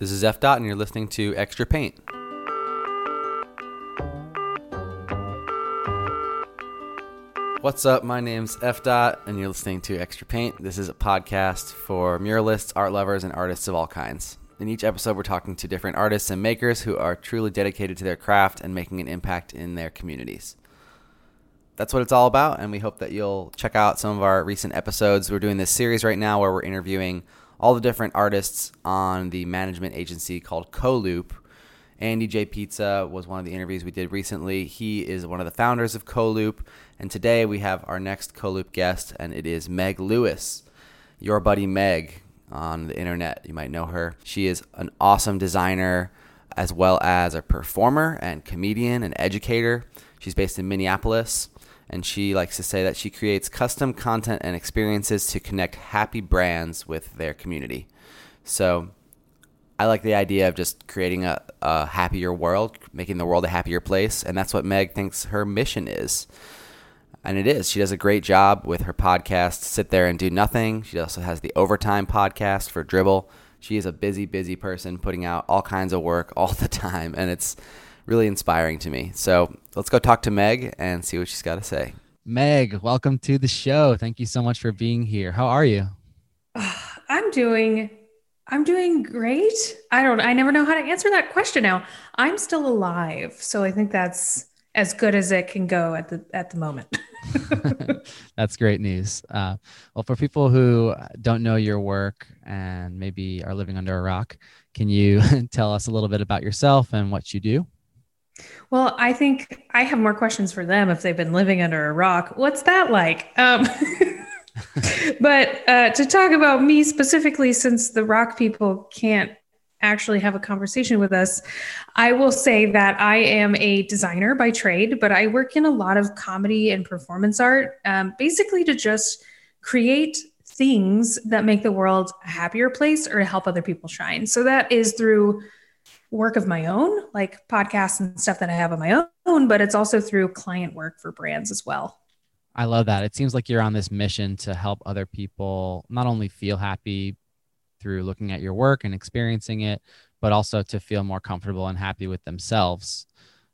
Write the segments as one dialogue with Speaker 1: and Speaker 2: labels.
Speaker 1: This is F Dot and you're listening to Extra Paint. What's up? My name's F Dot and you're listening to Extra Paint. This is a podcast for muralists, art lovers and artists of all kinds. In each episode we're talking to different artists and makers who are truly dedicated to their craft and making an impact in their communities. That's what it's all about and we hope that you'll check out some of our recent episodes. We're doing this series right now where we're interviewing artists all the different artists on the management agency called Co-Loop. Andy J Pizza was one of the interviews we did recently. He is one of the founders of Co-Loop, and today we have our next Co-Loop guest and it is Meg Lewis. Your buddy Meg on the internet, you might know her. She is an awesome designer as well as a performer and comedian and educator. She's based in Minneapolis and she likes to say that she creates custom content and experiences to connect happy brands with their community. So I like the idea of just creating a a happier world, making the world a happier place, and that's what Meg thinks her mission is. And it is. She does a great job with her podcast Sit There and Do Nothing. She also has the Overtime podcast for Dribble. She is a busy busy person putting out all kinds of work all the time and it's really inspiring to me. So let's go talk to Meg and see what she's got to say.
Speaker 2: Meg, welcome to the show. Thank you so much for being here. How are you?
Speaker 3: I'm doing I'm doing great. I don't I never know how to answer that question now. I'm still alive, so I think that's as good as it can go at the at the moment.
Speaker 2: That's great news. Uh well for people who don't know your work and maybe are living under a rock, can you tell us a little bit about yourself and what you do?
Speaker 3: Well, I think I have more questions for them if they've been living under a rock. What's that like? Um But uh to talk about me specifically since the rock people can't actually have a conversation with us. I will say that I am a designer by trade, but I work in a lot of comedy and performance art, um basically to just create things that make the world a happier place or to help other people shine. So that is through work of my own, like podcasts and stuff that I have on my own, but it's also through client work for brands as well.
Speaker 2: I love that. It seems like you're on this mission to help other people not only feel happy through looking at your work and experiencing it, but also to feel more comfortable and happy with themselves.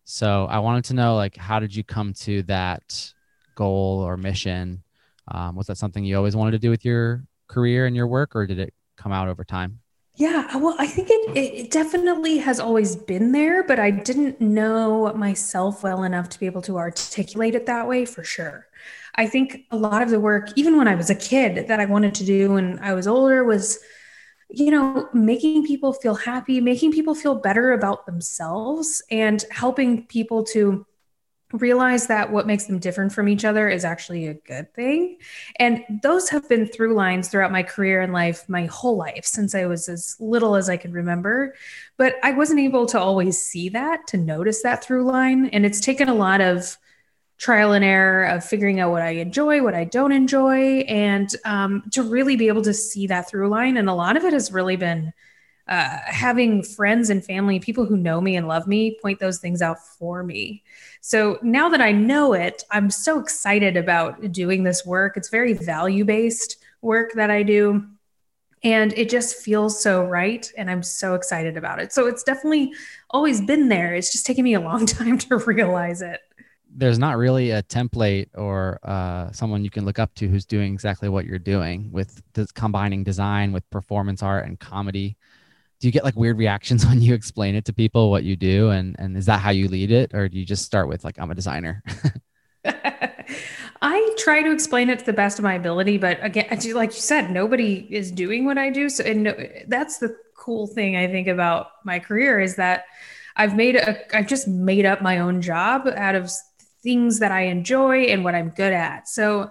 Speaker 2: So I wanted to know like how did you come to that goal or mission? Um was that something you always wanted to do with your career and your work or did it come out over time?
Speaker 3: Yeah, well, I think it it definitely has always been there, but I didn't know myself well enough to be able to articulate it that way for sure. I think a lot of the work even when I was a kid that I wanted to do when I was older was you know, making people feel happy, making people feel better about themselves and helping people to realize that what makes them different from each other is actually a good thing. And those have been through lines throughout my career and life, my whole life, since I was as little as I can remember. But I wasn't able to always see that, to notice that through line. And it's taken a lot of trial and error of figuring out what I enjoy, what I don't enjoy, and um, to really be able to see that through line. And a lot of it has really been uh, having friends and family, people who know me and love me, point those things out for me. So now that I know it, I'm so excited about doing this work. It's very value-based work that I do and it just feels so right and I'm so excited about it. So it's definitely always been there. It's just taken me a long time to realize it.
Speaker 2: There's not really a template or uh someone you can look up to who's doing exactly what you're doing with this combining design with performance art and comedy do you get like weird reactions when you explain it to people what you do and and is that how you lead it or do you just start with like I'm a designer?
Speaker 3: I try to explain it to the best of my ability, but again, like you said, nobody is doing what I do. So and no, that's the cool thing I think about my career is that I've made a I've just made up my own job out of things that I enjoy and what I'm good at. So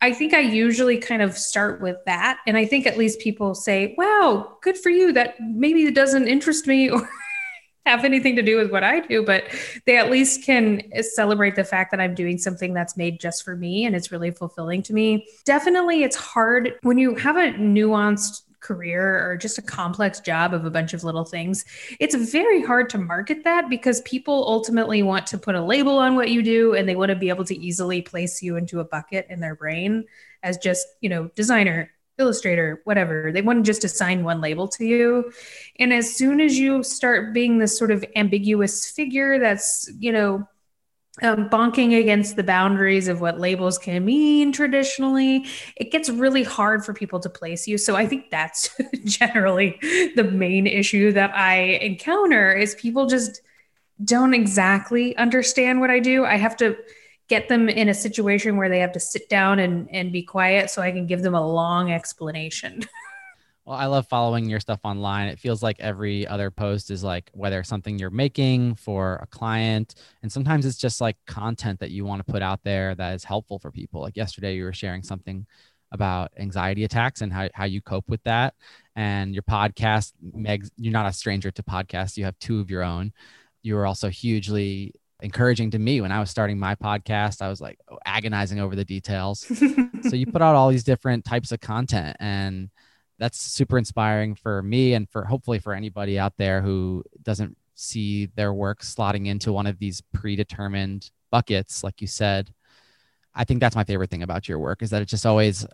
Speaker 3: I think I usually kind of start with that. And I think at least people say, wow, good for you. That maybe it doesn't interest me or have anything to do with what I do, but they at least can celebrate the fact that I'm doing something that's made just for me and it's really fulfilling to me. Definitely it's hard when you have a nuanced career or just a complex job of a bunch of little things, it's very hard to market that because people ultimately want to put a label on what you do and they want to be able to easily place you into a bucket in their brain as just, you know, designer, illustrator, whatever. They want to just assign one label to you. And as soon as you start being this sort of ambiguous figure that's, you know, um, bonking against the boundaries of what labels can mean traditionally, it gets really hard for people to place you. So I think that's generally the main issue that I encounter is people just don't exactly understand what I do. I have to get them in a situation where they have to sit down and and be quiet so I can give them a long explanation.
Speaker 2: Well, I love following your stuff online. It feels like every other post is like whether something you're making for a client, and sometimes it's just like content that you want to put out there that is helpful for people. Like yesterday, you were sharing something about anxiety attacks and how, how you cope with that. And your podcast, Meg, you're not a stranger to podcasts. You have two of your own. You were also hugely encouraging to me when I was starting my podcast. I was like agonizing over the details. so you put out all these different types of content and that's super inspiring for me and for hopefully for anybody out there who doesn't see their work slotting into one of these predetermined buckets like you said. I think that's my favorite thing about your work is that it's just always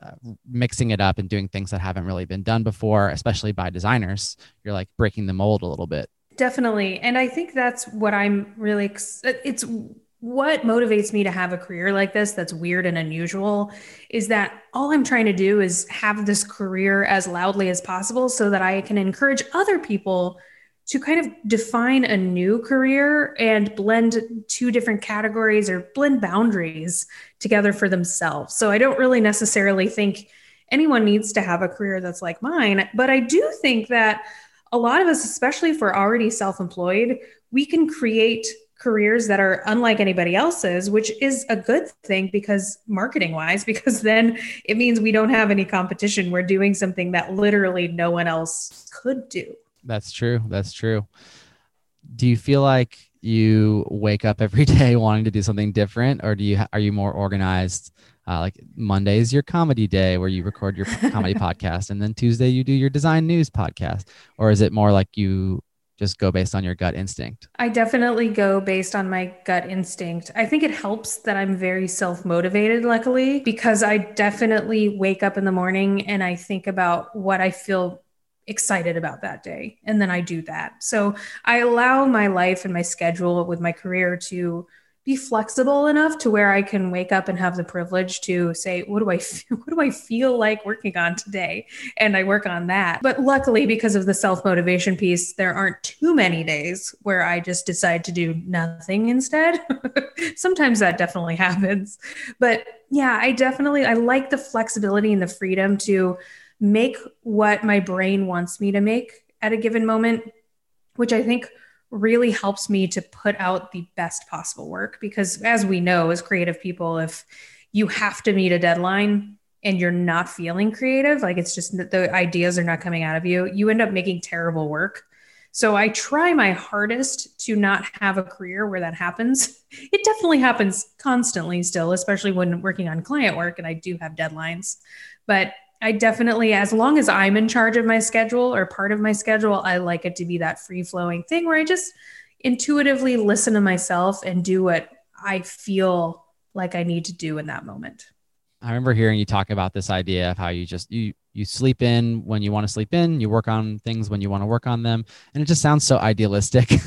Speaker 2: mixing it up and doing things that haven't really been done before especially by designers. You're like breaking the mold a little bit.
Speaker 3: Definitely. And I think that's what I'm really it's what motivates me to have a career like this that's weird and unusual is that all I'm trying to do is have this career as loudly as possible so that I can encourage other people to kind of define a new career and blend two different categories or blend boundaries together for themselves. So I don't really necessarily think anyone needs to have a career that's like mine, but I do think that a lot of us especially if we're already self-employed, we can create careers that are unlike anybody else's, which is a good thing because marketing wise, because then it means we don't have any competition. We're doing something that literally no one else could do.
Speaker 2: That's true. That's true. Do you feel like you wake up every day wanting to do something different or do you are you more organized uh, like Monday is your comedy day where you record your comedy podcast and then Tuesday you do your design news podcast or is it more like you just go based on your gut instinct?
Speaker 3: I definitely go based on my gut instinct. I think it helps that I'm very self motivated, luckily, because I definitely wake up in the morning and I think about what I feel excited about that day. And then I do that. So I allow my life and my schedule with my career to be flexible enough to where I can wake up and have the privilege to say what do I feel, what do I feel like working on today and I work on that. But luckily because of the self-motivation piece there aren't too many days where I just decide to do nothing instead. Sometimes that definitely happens. But yeah, I definitely I like the flexibility and the freedom to make what my brain wants me to make at a given moment, which I think really helps me to put out the best possible work. Because as we know as creative people if you have to meet a deadline and you're not feeling creative like it's just that the ideas are not coming out of you you end up making terrible work. So i try my hardest to not have a career where that happens. It definitely happens constantly still especially when working on client work and i do have deadlines. But I definitely as long as I'm in charge of my schedule or part of my schedule, I like it to be that free flowing thing where I just intuitively listen to myself and do what I feel like I need to do in that moment.
Speaker 2: I remember hearing you talk about this idea of how you just you you sleep in when you want to sleep in you work on things when you want to work on them and it just sounds so idealistic.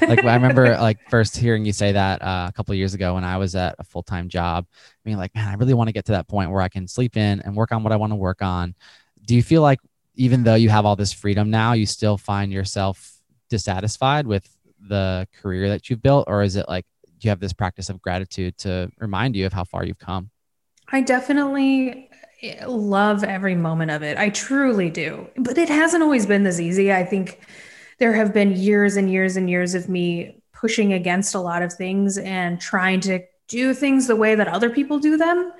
Speaker 2: Like i remember like first hearing you say that uh, a couple years ago when i was at a full-time job i mean like man i really want to get to that point where i can sleep in and work on what i want to work on. Do you feel like even though you have all this freedom now you still find yourself dissatisfied with the career that you've built or is it like do you have this practice of gratitude to remind you of how far you've come?
Speaker 3: I definitely love every moment of it. I truly do. But it hasn't always been this easy. I think there have been years and years and years of me pushing against a lot of things and trying to do things the way that other people do them.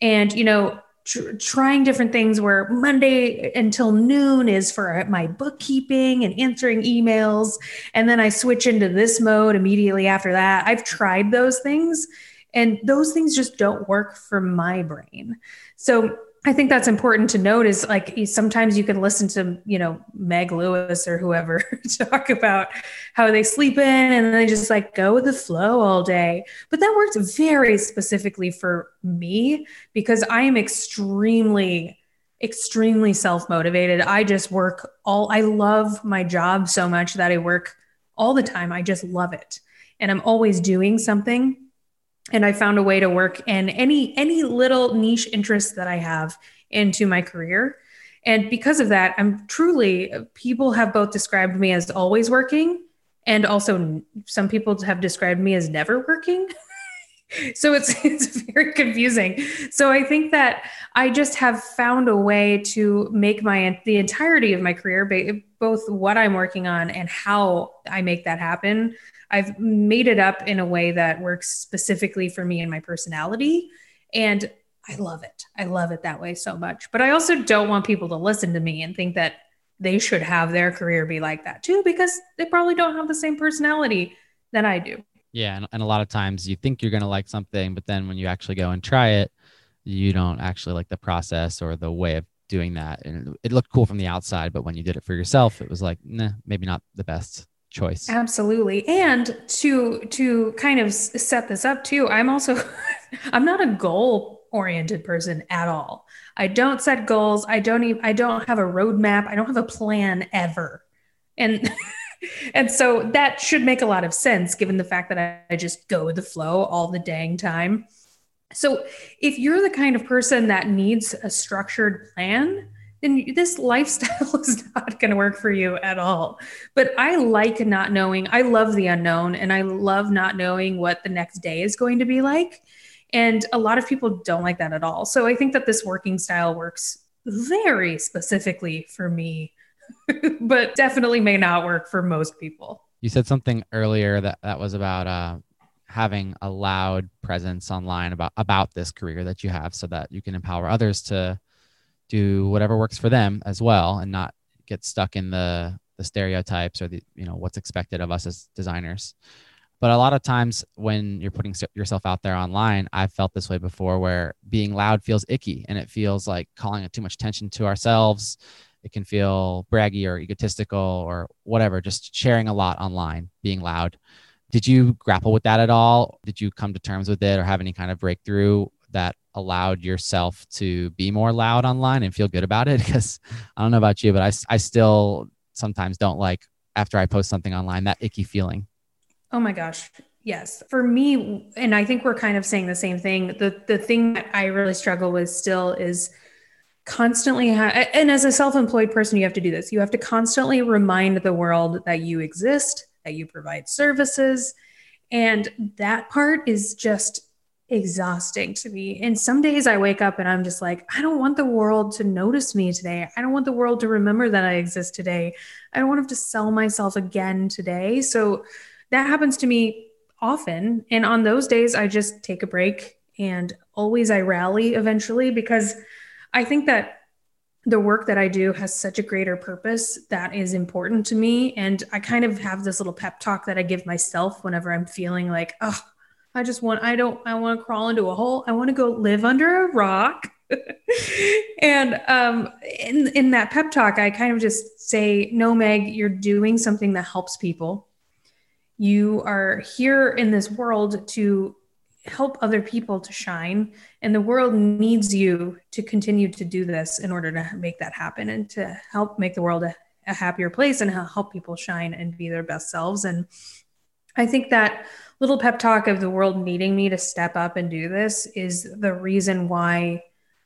Speaker 3: And, you know, tr trying different things where Monday until noon is for my bookkeeping and answering emails. And then I switch into this mode immediately after that. I've tried those things and those things just don't work for my brain. So I think that's important to note is like sometimes you can listen to, you know, Meg Lewis or whoever talk about how they sleep in and they just like go with the flow all day. But that works very specifically for me because I am extremely extremely self-motivated. I just work all I love my job so much that I work all the time. I just love it. And I'm always doing something and I found a way to work in any any little niche interest that I have into my career. And because of that, I'm truly people have both described me as always working and also some people have described me as never working. so it's it's very confusing. So I think that I just have found a way to make my the entirety of my career both what I'm working on and how I make that happen. I've made it up in a way that works specifically for me and my personality and I love it. I love it that way so much. But I also don't want people to listen to me and think that they should have their career be like that too because they probably don't have the same personality that I do.
Speaker 2: Yeah, and, and a lot of times you think you're going to like something, but then when you actually go and try it, you don't actually like the process or the way of doing that. And it looked cool from the outside, but when you did it for yourself, it was like, nah, maybe not the best choice.
Speaker 3: Absolutely. And to to kind of set this up too, I'm also I'm not a goal oriented person at all. I don't set goals. I don't even I don't have a roadmap. I don't have a plan ever. And and so that should make a lot of sense given the fact that I, I just go with the flow all the dang time. So if you're the kind of person that needs a structured plan, then this lifestyle is not going to work for you at all. But I like not knowing. I love the unknown and I love not knowing what the next day is going to be like. And a lot of people don't like that at all. So I think that this working style works very specifically for me but definitely may not work for most people.
Speaker 2: You said something earlier that that was about uh having a loud presence online about about this career that you have so that you can empower others to do whatever works for them as well and not get stuck in the the stereotypes or the you know what's expected of us as designers. But a lot of times when you're putting yourself out there online, I've felt this way before where being loud feels icky and it feels like calling it too much attention to ourselves it can feel braggy or egotistical or whatever just sharing a lot online being loud did you grapple with that at all did you come to terms with it or have any kind of breakthrough that allowed yourself to be more loud online and feel good about it because i don't know about you but i i still sometimes don't like after i post something online that icky feeling
Speaker 3: oh my gosh Yes. For me and I think we're kind of saying the same thing. The the thing that I really struggle with still is constantly have and as a self-employed person you have to do this. You have to constantly remind the world that you exist that you provide services and that part is just exhausting to me. And some days i wake up and i'm just like i don't want the world to notice me today. I don't want the world to remember that i exist today. I don't want to have to sell myself again today. So that happens to me often. And on those days i just take a break and always i rally eventually because I think that the work that I do has such a greater purpose that is important to me and I kind of have this little pep talk that I give myself whenever I'm feeling like oh I just want I don't I want to crawl into a hole. I want to go live under a rock. And um in in that pep talk I kind of just say no Meg you're doing something that helps people. You are here in this world to help other people to shine and the world needs you to continue to do this in order to make that happen and to help make the world a, a happier place and help people shine and be their best selves. And I think that little pep talk of the world needing me to step up and do this is the reason why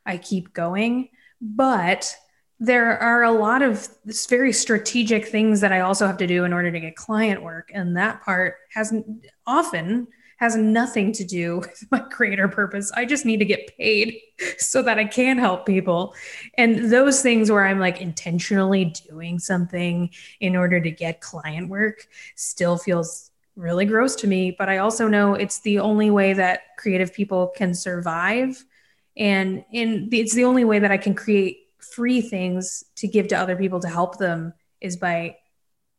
Speaker 3: I keep going. But there are a lot of this very strategic things that I also have to do in order to get client work. And that part hasn't often has nothing to do with my greater purpose. I just need to get paid so that I can help people. And those things where I'm like intentionally doing something in order to get client work still feels really gross to me, but I also know it's the only way that creative people can survive and in it's the only way that I can create free things to give to other people to help them is by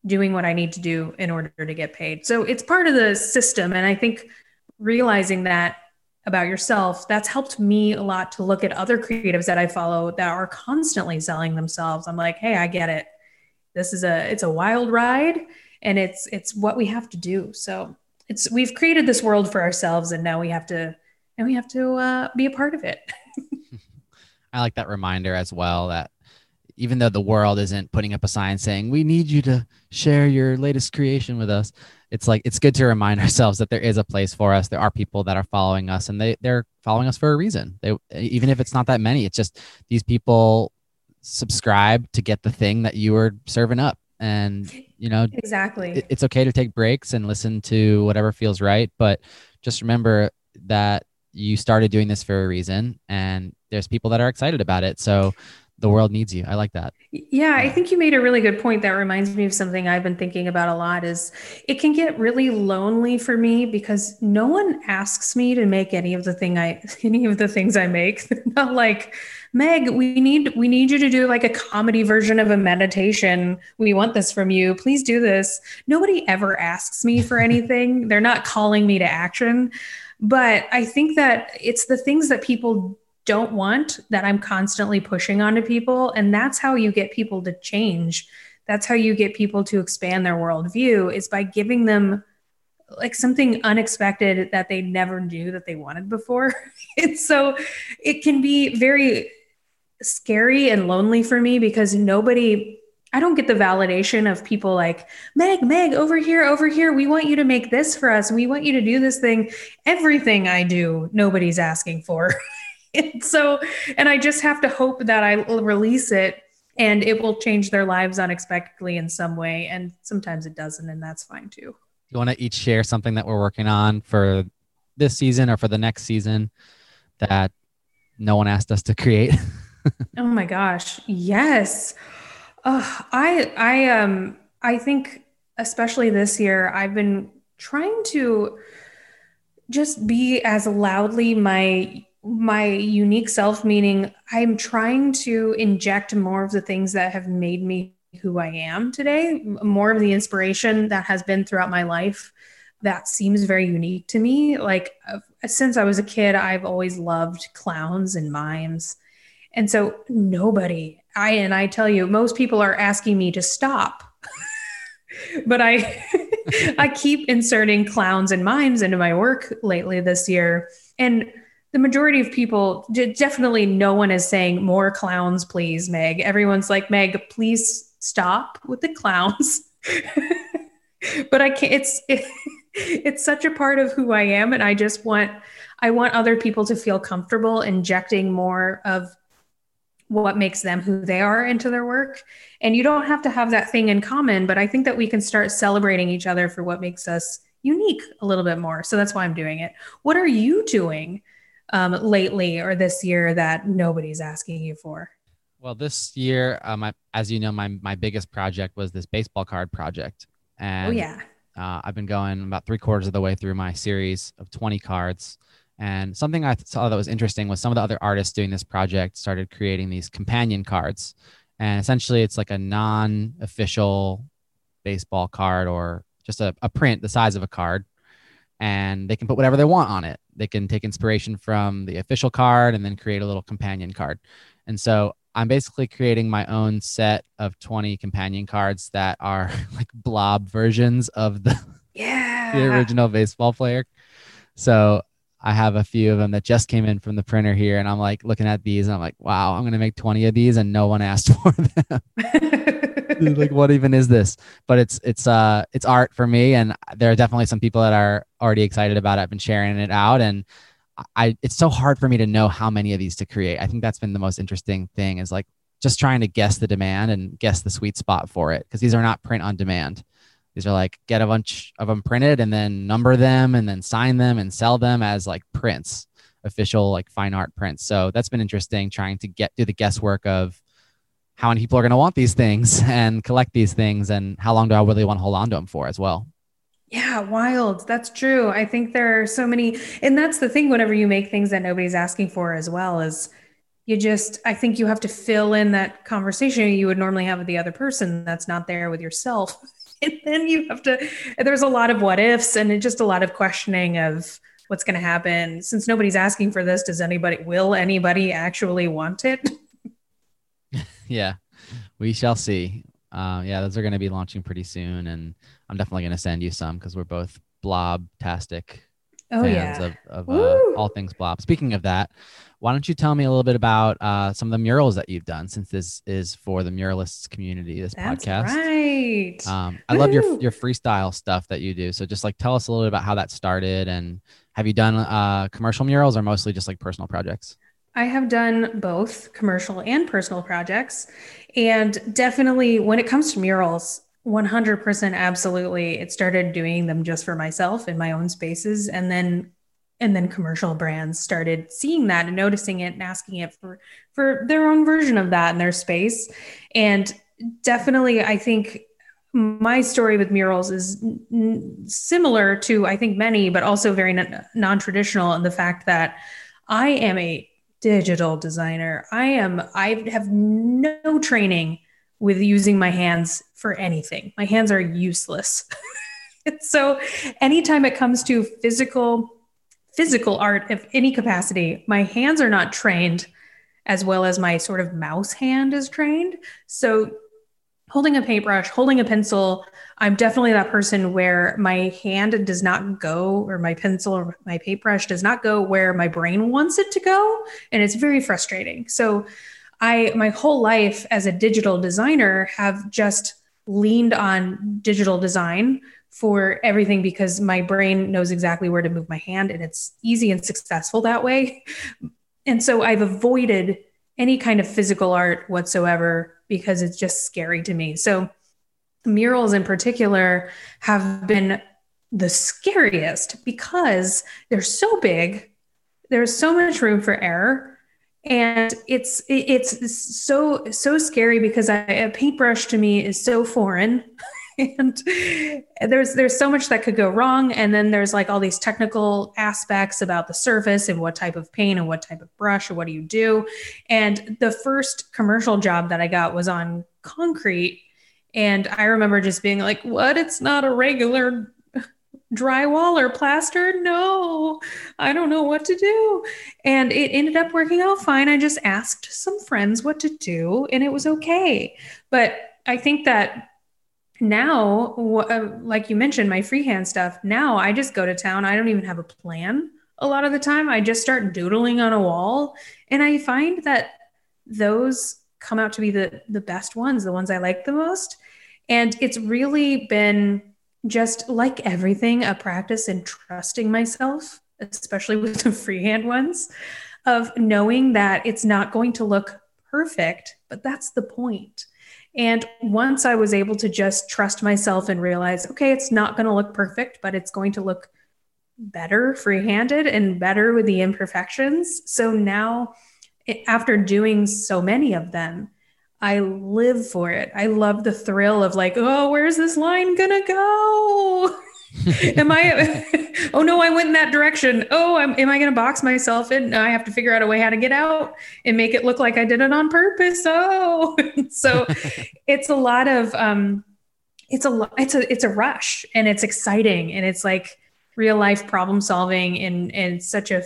Speaker 3: doing what I need to do in order to get paid. So it's part of the system. And I think realizing that about yourself, that's helped me a lot to look at other creatives that I follow that are constantly selling themselves. I'm like, hey, I get it. This is a it's a wild ride and it's it's what we have to do. So it's we've created this world for ourselves and now we have to and we have to uh, be a part of it.
Speaker 2: I like that reminder as well that even though the world isn't putting up a sign saying we need you to share your latest creation with us it's like it's good to remind ourselves that there is a place for us. There are people that are following us and they they're following us for a reason. They even if it's not that many it's just these people subscribe to get the thing that you were serving up. And you know
Speaker 3: exactly.
Speaker 2: it, it's okay to take breaks and listen to whatever feels right but just remember that you started doing this for a reason and there's people that are excited about it. So the world needs you. I like that.
Speaker 3: Yeah, I think you made a really good point that reminds me of something I've been thinking about a lot is it can get really lonely for me because no one asks me to make any of the thing I any of the things I make. Not like, "Meg, we need we need you to do like a comedy version of a meditation. We want this from you. Please do this." Nobody ever asks me for anything. They're not calling me to action. But I think that it's the things that people don't want that I'm constantly pushing onto people. And that's how you get people to change. That's how you get people to expand their worldview is by giving them like something unexpected that they never knew that they wanted before. it's so it can be very scary and lonely for me because nobody I don't get the validation of people like Meg Meg over here over here we want you to make this for us we want you to do this thing everything I do nobody's asking for and so and I just have to hope that I will release it and it will change their lives unexpectedly in some way and sometimes it doesn't and that's fine too.
Speaker 2: You want to each share something that we're working on for this season or for the next season that no one asked us to create?
Speaker 3: oh my gosh. Yes. Uh, I I um I think especially this year I've been trying to just be as loudly my my unique self meaning I'm trying to inject more of the things that have made me who I am today, more of the inspiration that has been throughout my life that seems very unique to me. Like uh, since I was a kid, I've always loved clowns and mimes. And so nobody, I and I tell you, most people are asking me to stop. but I I keep inserting clowns and mimes into my work lately this year. And the majority of people definitely no one is saying more clowns please Meg. Everyone's like Meg please stop with the clowns. But I can't it's it, it's such a part of who I am and I just want I want other people to feel comfortable injecting more of what makes them who they are into their work. And you don't have to have that thing in common but I think that we can start celebrating each other for what makes us unique a little bit more. So that's why I'm doing it. What are you doing um, lately or this year that nobody's asking you for?
Speaker 2: Well, this year, um, I, as you know, my, my biggest project was this baseball card project. And
Speaker 3: oh, yeah.
Speaker 2: Uh, I've been going about three quarters of the way through my series of 20 cards. And something I saw that was interesting was some of the other artists doing this project started creating these companion cards. And essentially, it's like a non official baseball card or just a, a print the size of a card and they can put whatever they want on it. They can take inspiration from the official card and then create a little companion card. And so I'm basically creating my own set of 20 companion cards that are like blob versions of the
Speaker 3: yeah.
Speaker 2: the original baseball player. So I have a few of them that just came in from the printer here and I'm like looking at these and I'm like, wow, I'm going to make 20 of these and no one asked for them. like what even is this? But it's it's uh it's art for me and there are definitely some people that are already excited about it. I've been sharing it out and I it's so hard for me to know how many of these to create. I think that's been the most interesting thing is like just trying to guess the demand and guess the sweet spot for it because these are not print on demand. These are like get a bunch of them printed and then number them and then sign them and sell them as like prints, official like fine art prints. So that's been interesting trying to get do the guesswork of how many people are going to want these things and collect these things and how long do I really want to hold on to them for as well.
Speaker 3: Yeah, wild. That's true. I think there are so many and that's the thing whenever you make things that nobody's asking for as well is you just I think you have to fill in that conversation you would normally have with the other person that's not there with yourself. and then you have to there's a lot of what ifs and just a lot of questioning of what's going to happen since nobody's asking for this does anybody will anybody actually want it
Speaker 2: yeah, we shall see. Um, yeah, those are going to be launching pretty soon, and I'm definitely going to send you some because we're both blob-tastic
Speaker 3: oh,
Speaker 2: fans
Speaker 3: yeah.
Speaker 2: of, of uh, all things blob. Speaking of that, why don't you tell me a little bit about uh, some of the murals that you've done since this is for the muralists community, this
Speaker 3: That's
Speaker 2: podcast.
Speaker 3: right.
Speaker 2: Um, I love your, your freestyle stuff that you do. So just like tell us a little bit about how that started and have you done uh, commercial murals or mostly just like personal projects?
Speaker 3: I have done both commercial and personal projects. And definitely when it comes to murals, 100% absolutely it started doing them just for myself in my own spaces and then and then commercial brands started seeing that and noticing it and asking it for for their own version of that in their space and definitely i think my story with murals is similar to i think many but also very non-traditional in the fact that i am a digital designer. I am I have no training with using my hands for anything. My hands are useless. so anytime it comes to physical physical art of any capacity, my hands are not trained as well as my sort of mouse hand is trained. So holding a paintbrush, holding a pencil, I'm definitely that person where my hand does not go or my pencil or my paintbrush does not go where my brain wants it to go and it's very frustrating. So I my whole life as a digital designer have just leaned on digital design for everything because my brain knows exactly where to move my hand and it's easy and successful that way. And so I've avoided any kind of physical art whatsoever because it's just scary to me. So murals in particular have been the scariest because they're so big. There's so much room for error and it's it's so so scary because I, a paintbrush to me is so foreign and there's there's so much that could go wrong. And then there's like all these technical aspects about the surface and what type of paint and what type of brush or what do you do. And the first commercial job that I got was on concrete. And I remember just being like what? It's not a regular drywall or plaster? No. I don't know what to do. And it ended up working out fine. I just asked some friends what to do and it was okay. But I think that now like you mentioned my freehand stuff now i just go to town i don't even have a plan a lot of the time i just start doodling on a wall and i find that those come out to be the the best ones the ones i like the most and it's really been just like everything a practice in trusting myself especially with the freehand ones of knowing that it's not going to look perfect but that's the point. And once I was able to just trust myself and realize, okay, it's not going to look perfect, but it's going to look better free-handed and better with the imperfections. So now after doing so many of them, I live for it. I love the thrill of like, oh, where's this line going to go? am I, oh no, I went in that direction. Oh, I'm, am I going to box myself in? I have to figure out a way how to get out and make it look like I did it on purpose. Oh, so it's a lot of, um, it's a it's a, it's a rush and it's exciting. And it's like real life problem solving and, and such a,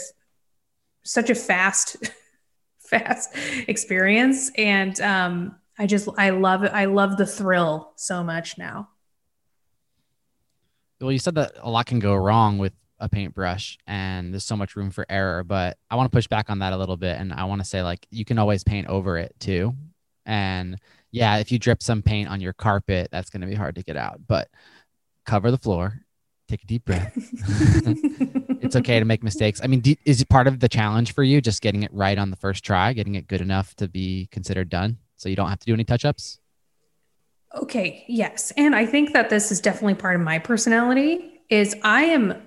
Speaker 3: such a fast, fast experience. And, um, I just, I love it. I love the thrill so much now
Speaker 2: well, you said that a lot can go wrong with a paintbrush and there's so much room for error, but I want to push back on that a little bit. And I want to say like, you can always paint over it too. And yeah, if you drip some paint on your carpet, that's going to be hard to get out, but cover the floor, take a deep breath. it's okay to make mistakes. I mean, do, is it part of the challenge for you just getting it right on the first try, getting it good enough to be considered done? So you don't have to do any touch-ups?
Speaker 3: Okay, yes. And I think that this is definitely part of my personality is I am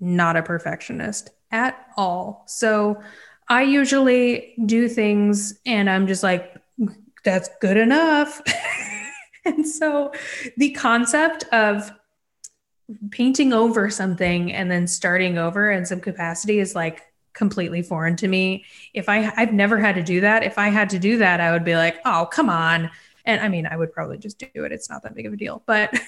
Speaker 3: not a perfectionist at all. So I usually do things and I'm just like that's good enough. and so the concept of painting over something and then starting over in some capacity is like completely foreign to me. If I I've never had to do that. If I had to do that, I would be like, "Oh, come on. And I mean, I would probably just do it. It's not that big of a deal, but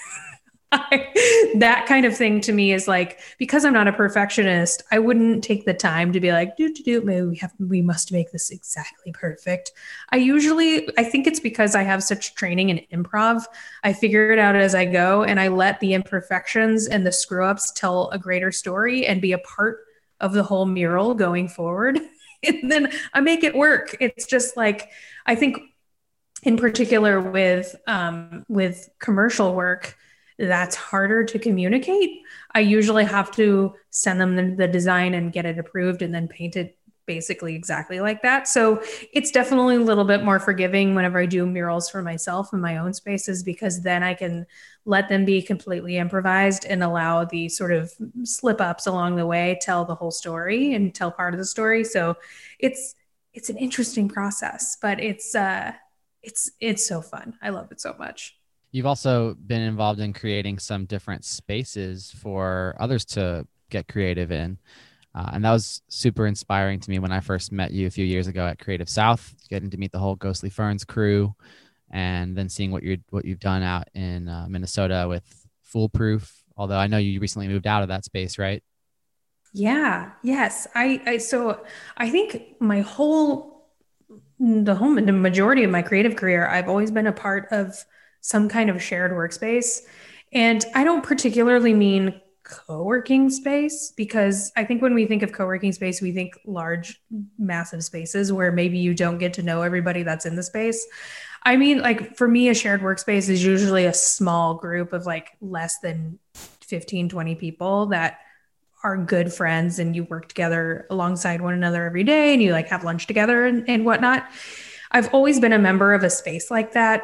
Speaker 3: I, that kind of thing to me is like because I'm not a perfectionist, I wouldn't take the time to be like do do do maybe we have we must make this exactly perfect. I usually I think it's because I have such training in improv. I figure it out as I go and I let the imperfections and the screw-ups tell a greater story and be a part of the whole mural going forward. and then I make it work. It's just like I think in particular with um with commercial work that's harder to communicate i usually have to send them the, the design and get it approved and then paint it basically exactly like that. So it's definitely a little bit more forgiving whenever i do murals for myself in my own spaces because then i can let them be completely improvised and allow the sort of slip ups along the way tell the whole story and tell part of the story. So it's it's an interesting process but it's uh it's it's so fun. I love it so much.
Speaker 2: You've also been involved in creating some different spaces for others to get creative in. Uh, and that was super inspiring to me when I first met you a few years ago at Creative South, getting to meet the whole Ghostly Ferns crew and then seeing what you're what you've done out in uh, Minnesota with Foolproof, although I know you recently moved out of that space, right?
Speaker 3: Yeah. Yes. I I so I think my whole the home the majority of my creative career I've always been a part of some kind of shared workspace and I don't particularly mean co-working space because I think when we think of co-working space we think large massive spaces where maybe you don't get to know everybody that's in the space. I mean like for me a shared workspace is usually a small group of like less than 15 20 people that are good friends and you work together alongside one another every day and you like have lunch together and, and whatnot. I've always been a member of a space like that.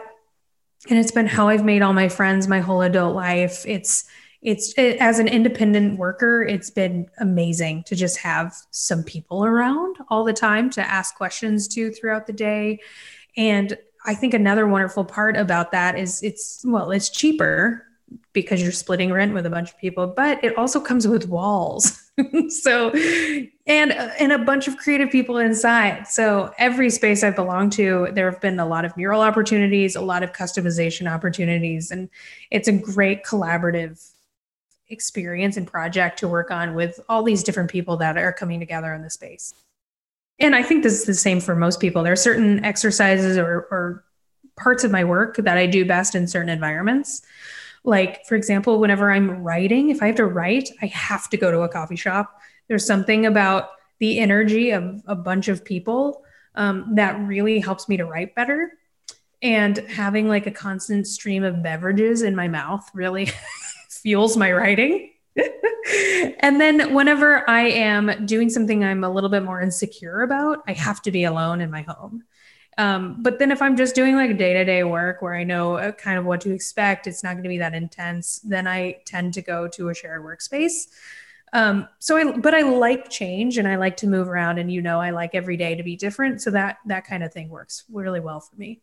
Speaker 3: And it's been how I've made all my friends my whole adult life. It's it's it, as an independent worker, it's been amazing to just have some people around all the time to ask questions to throughout the day. And I think another wonderful part about that is it's well, it's cheaper because you're splitting rent with a bunch of people, but it also comes with walls. so and and a bunch of creative people inside. So every space I've belonged to, there have been a lot of mural opportunities, a lot of customization opportunities and it's a great collaborative experience and project to work on with all these different people that are coming together in the space. And I think this is the same for most people. There are certain exercises or or parts of my work that I do best in certain environments. Like, for example, whenever I'm writing, if I have to write, I have to go to a coffee shop. There's something about the energy of a bunch of people um, that really helps me to write better. And having like a constant stream of beverages in my mouth really fuels my writing. and then whenever I am doing something I'm a little bit more insecure about, I have to be alone in my home. Um, but then if I'm just doing like day-to-day -day work where I know kind of what to expect, it's not going to be that intense, then I tend to go to a shared workspace. Um, so I, but I like change and I like to move around and, you know, I like every day to be different. So that, that kind of thing works really well for me.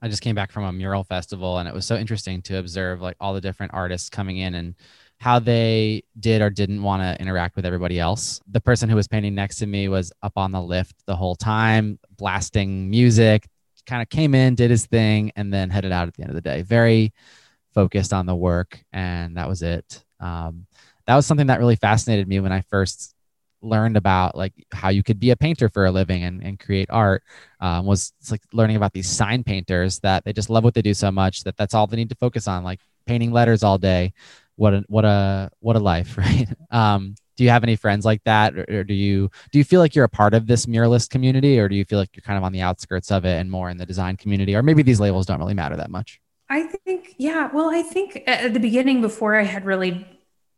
Speaker 2: I just came back from a mural festival and it was so interesting to observe like all the different artists coming in and how they did or didn't want to interact with everybody else. The person who was painting next to me was up on the lift the whole time, blasting music, kind of came in, did his thing and then headed out at the end of the day. Very focused on the work and that was it. Um that was something that really fascinated me when I first learned about like how you could be a painter for a living and and create art um was like learning about these sign painters that they just love what they do so much that that's all they need to focus on like painting letters all day what a what a what a life right? Um do you have any friends like that or, or do you do you feel like you're a part of this muralist community or do you feel like you're kind of on the outskirts of it and more in the design community? Or maybe these labels don't really matter that much.
Speaker 3: I think yeah well I think at the beginning before I had really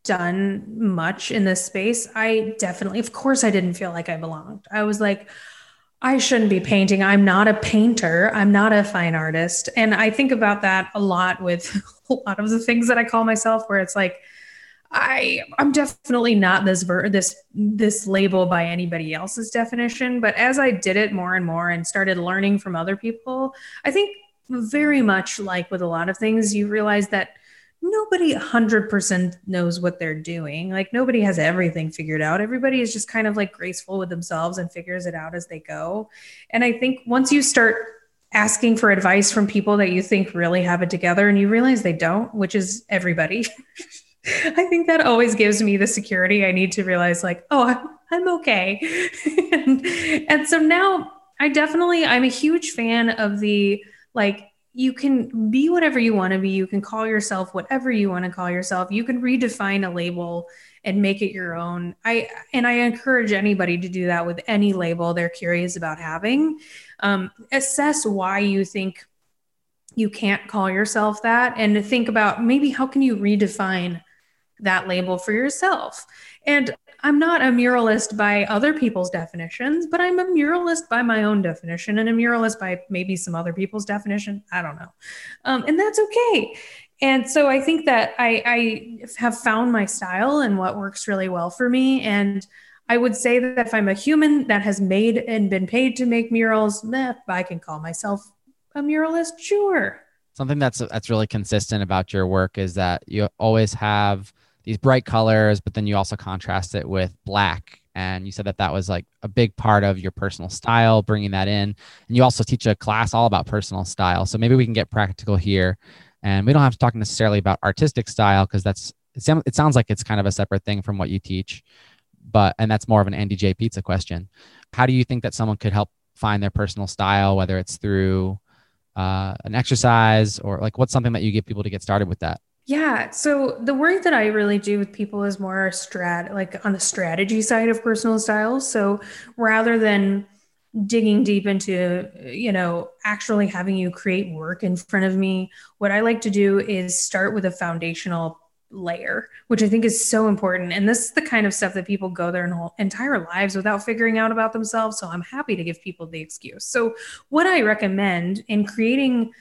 Speaker 3: done much in this space I definitely of course I didn't feel like I belonged. I was like I shouldn't be painting. I'm not a painter. I'm not a fine artist. And I think about that a lot with a lot of the things that I call myself where it's like I I'm definitely not this ver this this label by anybody else's definition, but as I did it more and more and started learning from other people, I think very much like with a lot of things you realize that nobody 100% knows what they're doing. Like nobody has everything figured out. Everybody is just kind of like graceful with themselves and figures it out as they go. And I think once you start asking for advice from people that you think really have it together and you realize they don't, which is everybody. I think that always gives me the security I need to realize like, oh, I'm okay. and, and so now I definitely I'm a huge fan of the like you can be whatever you want to be. You can call yourself whatever you want to call yourself. You can redefine a label and make it your own. I and I encourage anybody to do that with any label they're curious about having. Um assess why you think you can't call yourself that and think about maybe how can you redefine that label for yourself. And I'm not a muralist by other people's definitions, but I'm a muralist by my own definition and a muralist by maybe some other people's definition. I don't know. Um, and that's okay. And so I think that I, I have found my style and what works really well for me. And I would say that if I'm a human that has made and been paid to make murals, meh, I can call myself a muralist, sure.
Speaker 2: Something that's that's really consistent about your work is that you always have – these bright colors, but then you also contrast it with black. And you said that that was like a big part of your personal style, bringing that in. And you also teach a class all about personal style. So maybe we can get practical here. And we don't have to talk necessarily about artistic style because that's it sounds like it's kind of a separate thing from what you teach. But and that's more of an Andy J pizza question. How do you think that someone could help find their personal style whether it's through uh an exercise or like what's something that you give people to get started with that?
Speaker 3: Yeah. So the work that I really do with people is more strat like on the strategy side of personal style. So rather than digging deep into, you know, actually having you create work in front of me, what I like to do is start with a foundational layer, which I think is so important. And this is the kind of stuff that people go their whole entire lives without figuring out about themselves. So I'm happy to give people the excuse. So what I recommend in creating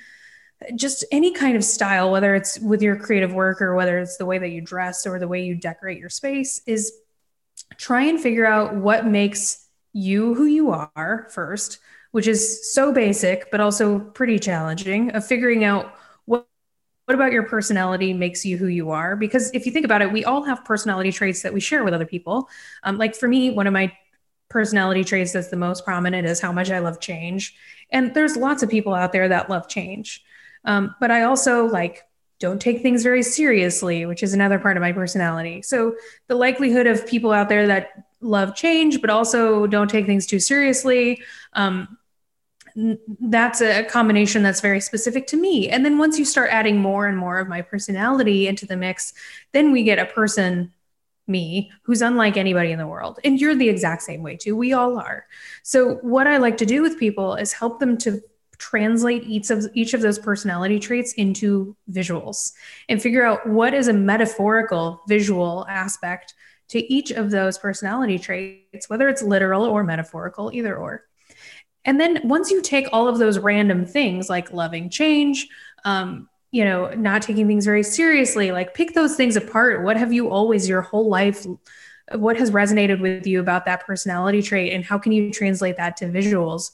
Speaker 3: just any kind of style whether it's with your creative work or whether it's the way that you dress or the way you decorate your space is try and figure out what makes you who you are first which is so basic but also pretty challenging of figuring out what what about your personality makes you who you are? Because if you think about it we all have personality traits that we share with other people. Um like for me one of my personality traits that's the most prominent is how much I love change. And there's lots of people out there that love change. Um, but I also like don't take things very seriously, which is another part of my personality. So the likelihood of people out there that love change but also don't take things too seriously, um that's a combination that's very specific to me. And then once you start adding more and more of my personality into the mix, then we get a person me who's unlike anybody in the world. And you're the exact same way too. We all are. So what I like to do with people is help them to translate each of each of those personality traits into visuals and figure out what is a metaphorical visual aspect to each of those personality traits whether it's literal or metaphorical either or. And then once you take all of those random things like loving change um you know not taking things very seriously like pick those things apart. What have you always your whole life what has resonated with you about that personality trait and how can you translate that to visuals?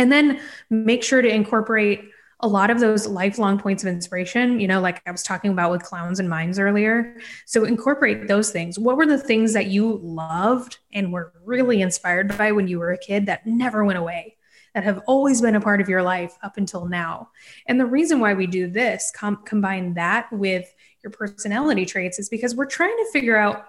Speaker 3: And then make sure to incorporate a lot of those lifelong points of inspiration, you know, like I was talking about with clowns and mimes earlier. So incorporate those things. What were the things that you loved and were really inspired by when you were a kid that never went away? that have always been a part of your life up until now. And the reason why we do this com combine that with your personality traits is because we're trying to figure out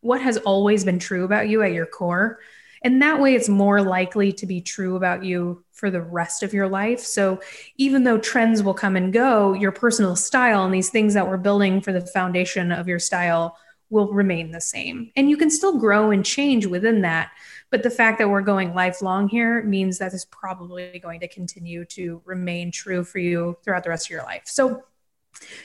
Speaker 3: what has always been true about you at your core And that way it's more likely to be true about you for the rest of your life. So even though trends will come and go, your personal style and these things that we're building for the foundation of your style will remain the same. And you can still grow and change within that. But the fact that we're going lifelong here means that is probably going to continue to remain true for you throughout the rest of your life. So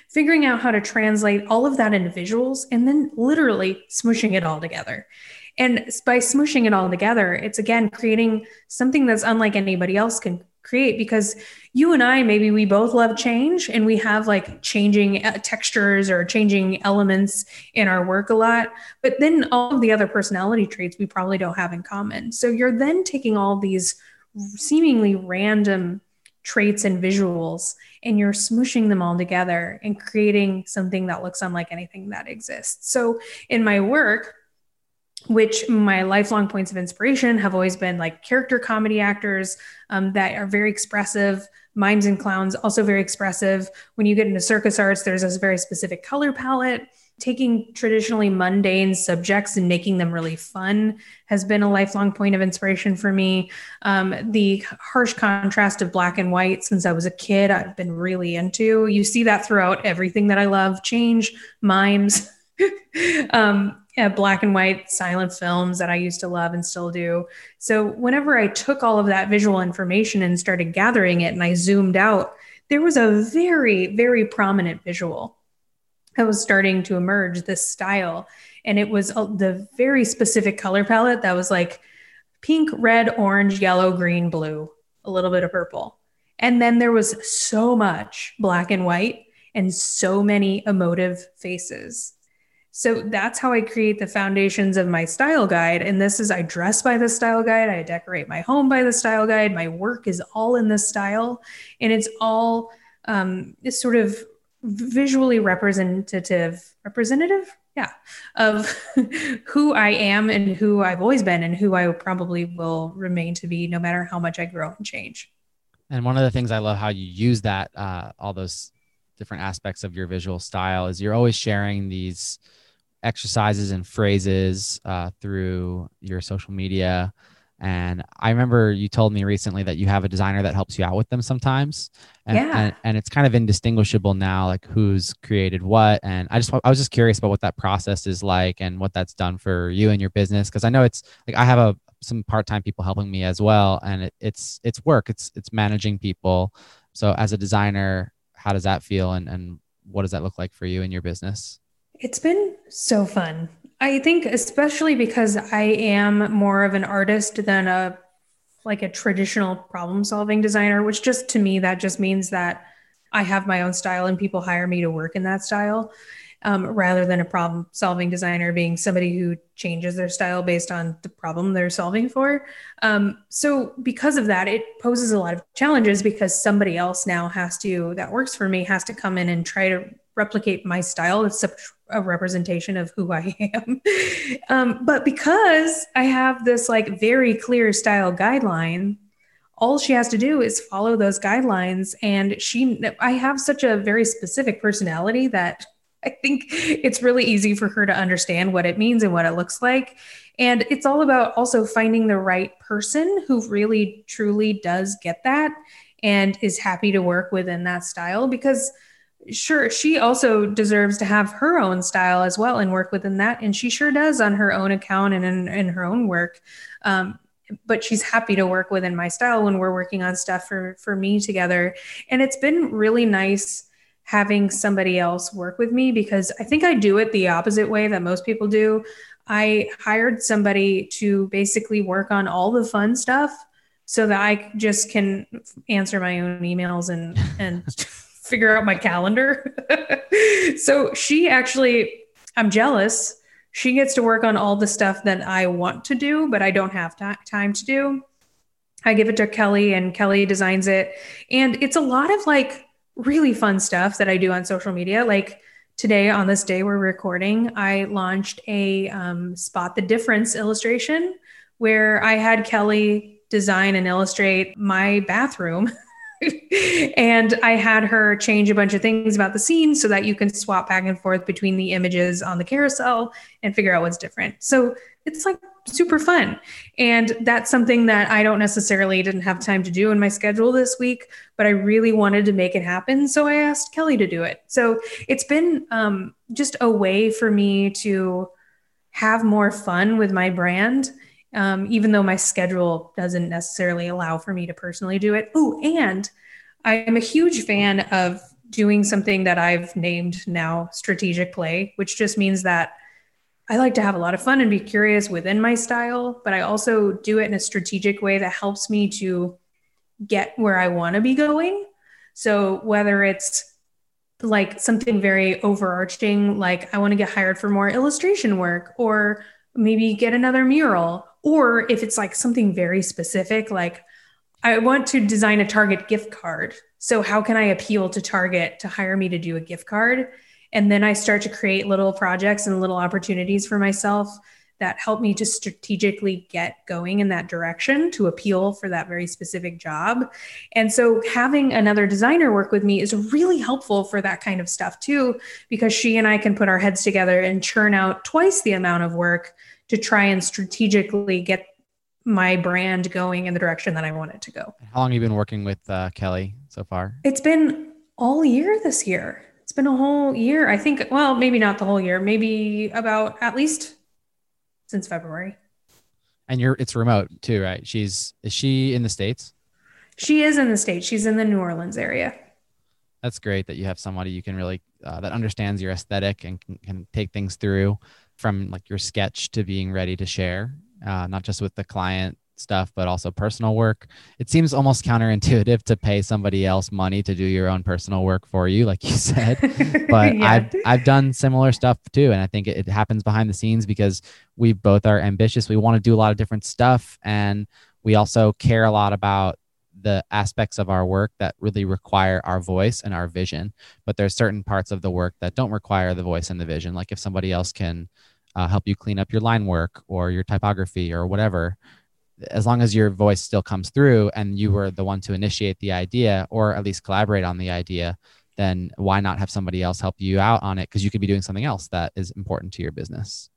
Speaker 3: figuring out how to translate all of that into visuals and then literally smooshing it all together. And by smooshing it all together, it's again creating something that's unlike anybody else can create because you and I maybe we both love change and we have like changing textures or changing elements in our work a lot. But then all of the other personality traits we probably don't have in common. So you're then taking all these seemingly random traits and visuals and you're smooshing them all together and creating something that looks unlike anything that exists. So in my work which my lifelong points of inspiration have always been like character comedy actors um, that are very expressive, mimes and clowns, also very expressive. When you get into circus arts, there's this very specific color palette. Taking traditionally mundane subjects and making them really fun has been a lifelong point of inspiration for me. Um, the harsh contrast of black and white since I was a kid, I've been really into. You see that throughout everything that I love, change, mimes. um, yeah, black and white silent films that I used to love and still do. So whenever I took all of that visual information and started gathering it and I zoomed out, there was a very, very prominent visual that was starting to emerge this style. And it was uh, the very specific color palette that was like pink, red, orange, yellow, green, blue, a little bit of purple. And then there was so much black and white and so many emotive faces So that's how I create the foundations of my style guide. And this is I dress by the style guide, I decorate my home by the style guide, my work is all in the style. And it's all um, it's sort of visually representative, representative, yeah, of who I am and who I've always been and who I probably will remain to be no matter how much I grow and change.
Speaker 2: And one of the things I love how you use that, uh, all those different aspects of your visual style is you're always sharing these exercises and phrases uh, through your social media. And I remember you told me recently that you have a designer that helps you out with them sometimes. And,
Speaker 3: yeah.
Speaker 2: and, and it's kind of indistinguishable now, like who's created what. And I just, I was just curious about what that process is like and what that's done for you and your business. Cause I know it's like, I have a, some part-time people helping me as well. And it, it's, it's work, it's, it's managing people. So as a designer, how does that feel? And, and what does that look like for you and your business?
Speaker 3: It's been So fun. I think especially because I am more of an artist than a like a traditional problem solving designer, which just to me that just means that I have my own style and people hire me to work in that style. Um rather than a problem solving designer being somebody who changes their style based on the problem they're solving for. Um so because of that it poses a lot of challenges because somebody else now has to that works for me has to come in and try to replicate my style that's a representation of who I am. um but because I have this like very clear style guideline, all she has to do is follow those guidelines and she I have such a very specific personality that I think it's really easy for her to understand what it means and what it looks like. And it's all about also finding the right person who really truly does get that and is happy to work within that style because sure she also deserves to have her own style as well and work within that and she sure does on her own account and in, in her own work. Um but she's happy to work within my style when we're working on stuff for for me together. And it's been really nice having somebody else work with me because I think I do it the opposite way that most people do. I hired somebody to basically work on all the fun stuff so that I just can answer my own emails and and figure out my calendar. so she actually I'm jealous. She gets to work on all the stuff that I want to do, but I don't have time to do. I give it to Kelly and Kelly designs it. And it's a lot of like really fun stuff that I do on social media. Like today on this day we're recording, I launched a um spot the difference illustration where I had Kelly design and illustrate my bathroom. and I had her change a bunch of things about the scene so that you can swap back and forth between the images on the carousel and figure out what's different. So it's like super fun. And that's something that I don't necessarily didn't have time to do in my schedule this week, but I really wanted to make it happen, so I asked Kelly to do it. So it's been um just a way for me to have more fun with my brand um, even though my schedule doesn't necessarily allow for me to personally do it. Oh, and I am a huge fan of doing something that I've named now strategic play, which just means that I like to have a lot of fun and be curious within my style, but I also do it in a strategic way that helps me to get where I want to be going. So whether it's like something very overarching, like I want to get hired for more illustration work or maybe get another mural or if it's like something very specific like I want to design a Target gift card. So how can I appeal to Target to hire me to do a gift card? And then I start to create little projects and little opportunities for myself that help me to strategically get going in that direction to appeal for that very specific job. And so having another designer work with me is really helpful for that kind of stuff too because she and I can put our heads together and churn out twice the amount of work to try and strategically get my brand going in the direction that I want it to go.
Speaker 2: How long have you been working with uh, Kelly so far?
Speaker 3: It's been all year this year. It's been a whole year. I think, well, maybe not the whole year, maybe about at least since February.
Speaker 2: And you're, it's remote too, right? She's, is she in the States?
Speaker 3: She is in the States. She's in the New Orleans area.
Speaker 2: That's great that you have somebody you can really, uh, that understands your aesthetic and can, can take things through from like your sketch to being ready to share, uh, not just with the client stuff, but also personal work. It seems almost counterintuitive to pay somebody else money to do your own personal work for you, like you said. But yeah. I've I've done similar stuff too, and I think it, it happens behind the scenes because we both are ambitious. We want to do a lot of different stuff, and we also care a lot about the aspects of our work that really require our voice and our vision but there's certain parts of the work that don't require the voice and the vision. Like if somebody else can uh, help you clean up your line work or your typography or whatever as long as your voice still comes through and you were the one to initiate the idea or at least collaborate on the idea then why not have somebody else help you out on it? Because you could be doing something else that is important to your business.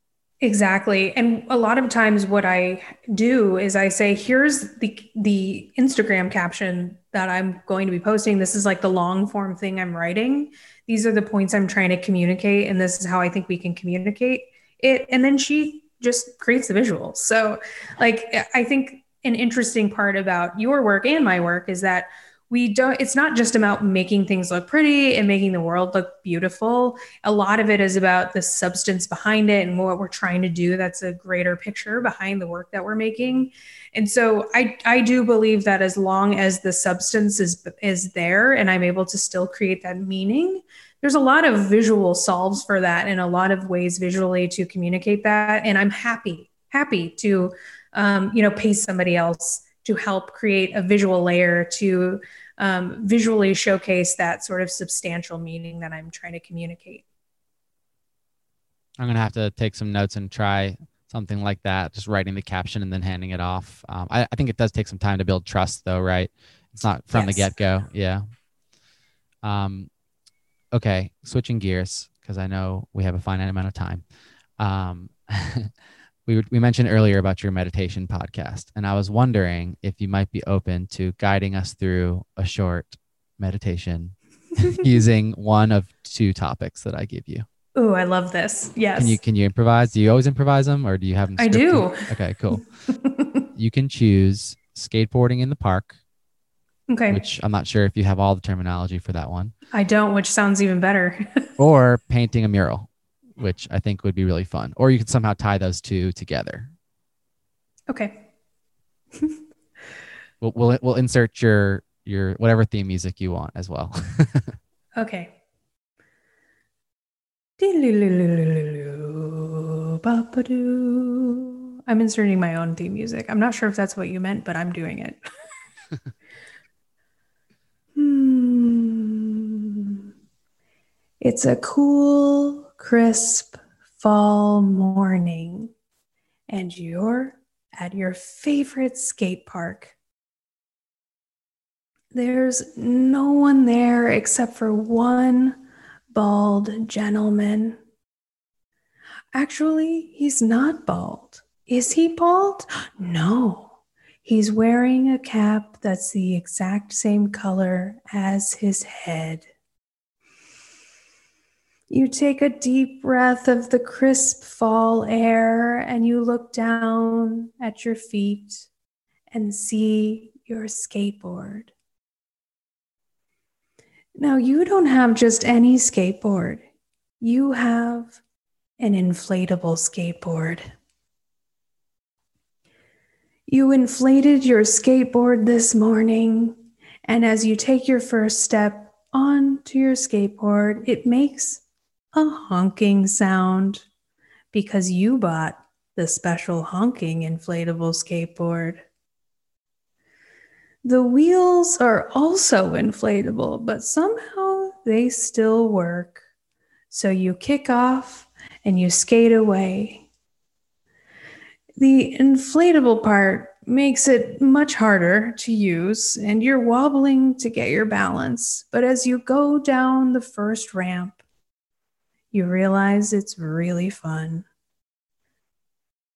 Speaker 3: Exactly. And a lot of times what I do is I say here's the the Instagram caption that I'm going to be posting. This is like the long form thing I'm writing. These are the points I'm trying to communicate and this is how I think we can communicate it. And then she just creates the visuals. So like I think an interesting part about your work and my work is that we don't it's not just about making things look pretty and making the world look beautiful. A lot of it is about the substance behind it and what we're trying to do that's a greater picture behind the work that we're making. And so i i do believe that as long as the substance is is there and i'm able to still create that meaning there's a lot of visual solves for that and a lot of ways visually to communicate that. And i'm happy happy to um you know pay somebody else to help create a visual layer to um, visually showcase that sort of substantial meaning that I'm trying to communicate.
Speaker 2: I'm going to have to take some notes and try something like that, just writing the caption and then handing it off. Um, I, I think it does take some time to build trust though, right? It's not from yes. the get go. Yeah. Um, okay. Switching gears. because I know we have a finite amount of time. Um, we, we mentioned earlier about your meditation podcast, and I was wondering if you might be open to guiding us through a short meditation using one of two topics that I give you.
Speaker 3: Oh, I love this. Yes.
Speaker 2: Can you can you improvise? Do you always improvise them or do you have them scripted?
Speaker 3: I do.
Speaker 2: Okay, cool. you can choose skateboarding in the park.
Speaker 3: Okay.
Speaker 2: Which I'm not sure if you have all the terminology for that one.
Speaker 3: I don't, which sounds even better.
Speaker 2: or painting a mural which I think would be really fun. Or you could somehow tie those two together.
Speaker 3: Okay.
Speaker 2: we'll, we'll we'll insert your your whatever theme music you want as well.
Speaker 3: okay. I'm inserting my own theme music. I'm not sure if that's what you meant, but I'm doing it. hmm. It's a cool crisp fall morning and you're at your favorite skate park. There's no one there except for one bald gentleman. Actually, he's not bald. Is he bald? No. He's wearing a cap that's the exact same color as his head. You take a deep breath of the crisp fall air and you look down at your feet and see your skateboard. Now you don't have just any skateboard. You have an inflatable skateboard. You inflated your skateboard this morning and as you take your first step onto your skateboard, it makes a honking sound because you bought the special honking inflatable skateboard. The wheels are also inflatable, but somehow they still work. So you kick off and you skate away. The inflatable part makes it much harder to use and you're wobbling to get your balance. But as you go down the first ramp, You realize it's really fun.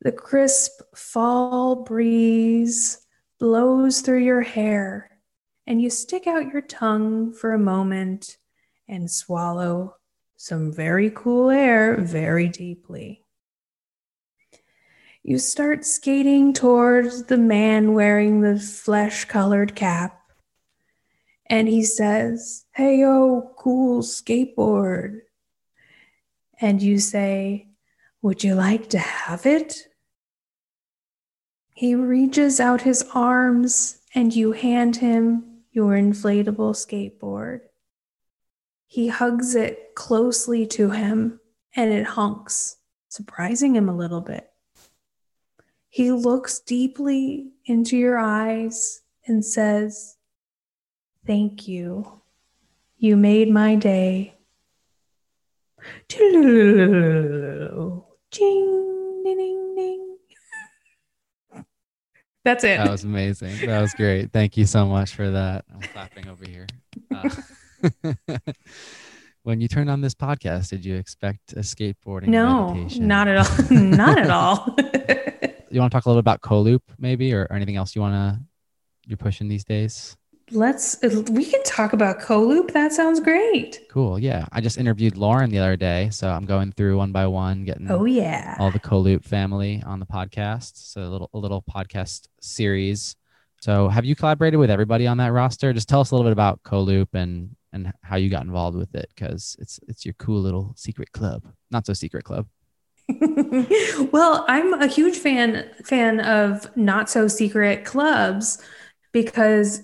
Speaker 3: The crisp fall breeze blows through your hair, and you stick out your tongue for a moment and swallow some very cool air very deeply. You start skating towards the man wearing the flesh-colored cap, and he says, Hey, yo, cool skateboard and you say, Would you like to have it? He reaches out his arms and you hand him your inflatable skateboard. He hugs it closely to him and it honks, surprising him a little bit. He looks deeply into your eyes and says, Thank you. You made my day Ding, ding, ding. That's it.
Speaker 2: That was amazing. That was great. Thank you so much for that. I'm clapping over here. Uh, when you turned on this podcast, did you expect a skateboarding
Speaker 3: No,
Speaker 2: meditation?
Speaker 3: not at all. not at all.
Speaker 2: you want to talk a little about co-loop maybe or, or anything else you want to you're pushing these days?
Speaker 3: let's we can talk about co-loop. That sounds great.
Speaker 2: Cool yeah. I just interviewed lauren the other day so i'm going through one by one getting
Speaker 3: oh yeah.
Speaker 2: all the co-loop family on the podcast so a little a little podcast series. So have you collaborated with everybody on that roster? Just tell us a little bit about co-loop and and how you got involved with it because it's it's your cool little secret club. Not so secret club.
Speaker 3: Well i'm a huge fan fan of not so secret clubs because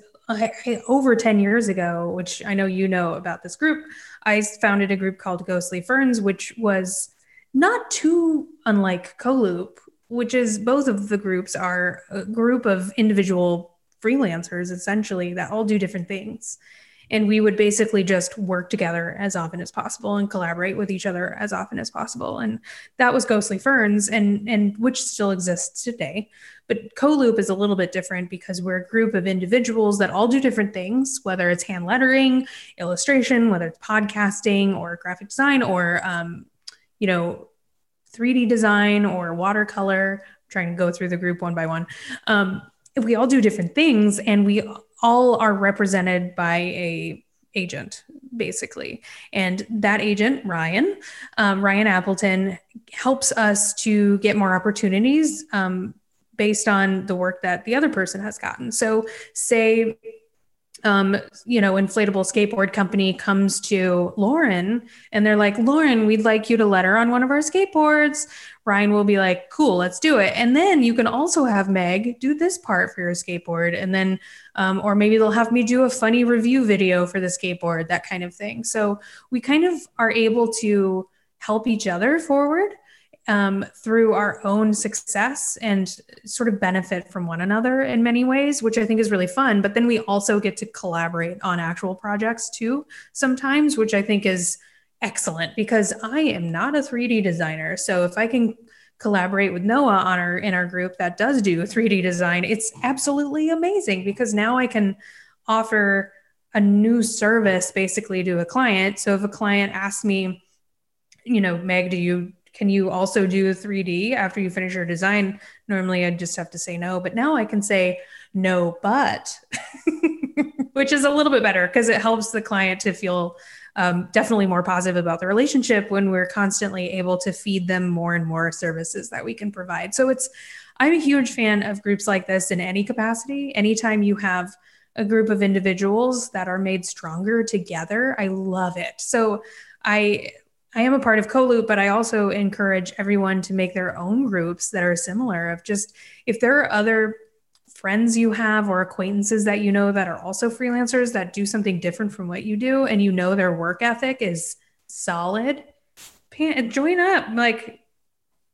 Speaker 3: over 10 years ago, which I know you know about this group, I founded a group called Ghostly Ferns, which was not too unlike Coloop, which is both of the groups are a group of individual freelancers essentially that all do different things and we would basically just work together as often as possible and collaborate with each other as often as possible. And that was ghostly ferns and and which still exists today. But co-loop is a little bit different because we're a group of individuals that all do different things whether it's hand lettering illustration whether it's podcasting or graphic design or um you know 3d design or watercolor. I'm trying to go through the group one by one. Um we all do different things and we all are represented by a agent basically. And that agent Ryan um, Ryan Appleton helps us to get more opportunities um, based on the work that the other person has gotten. So say um, you know, inflatable skateboard company comes to Lauren and they're like, Lauren, we'd like you to let her on one of our skateboards. Ryan will be like, cool, let's do it. And then you can also have Meg do this part for your skateboard. And then, um, or maybe they'll have me do a funny review video for the skateboard, that kind of thing. So we kind of are able to help each other forward um, through our own success and sort of benefit from one another in many ways, which I think is really fun. But then we also get to collaborate on actual projects too sometimes, which I think is excellent because I am not a 3D designer. So if I can collaborate with Noah on our in our group that does do 3D design, it's absolutely amazing because now I can offer a new service basically to a client. So if a client asks me, you know, Meg, do you can you also do 3D after you finish your design? Normally I'd just have to say no, but now I can say no, but which is a little bit better because it helps the client to feel um, definitely more positive about the relationship when we're constantly able to feed them more and more services that we can provide. So it's, I'm a huge fan of groups like this in any capacity. Anytime you have a group of individuals that are made stronger together, I love it. So I I am a part of CoLoop, but I also encourage everyone to make their own groups that are similar of just if there are other friends you have or acquaintances that you know that are also freelancers that do something different from what you do and you know their work ethic is solid join up like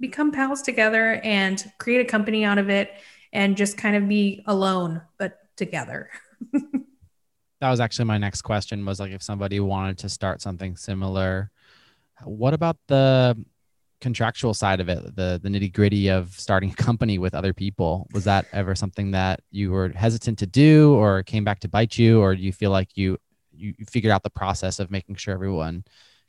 Speaker 3: become pals together and create a company out of it and just kind of be alone but together.
Speaker 2: That was actually my next question was like if somebody wanted to start something similar What about the contractual side of it, the the nitty-gritty of starting a company with other people? Was that ever something that you were hesitant to do or came back to bite you or do you feel like you you figured out the process of making sure everyone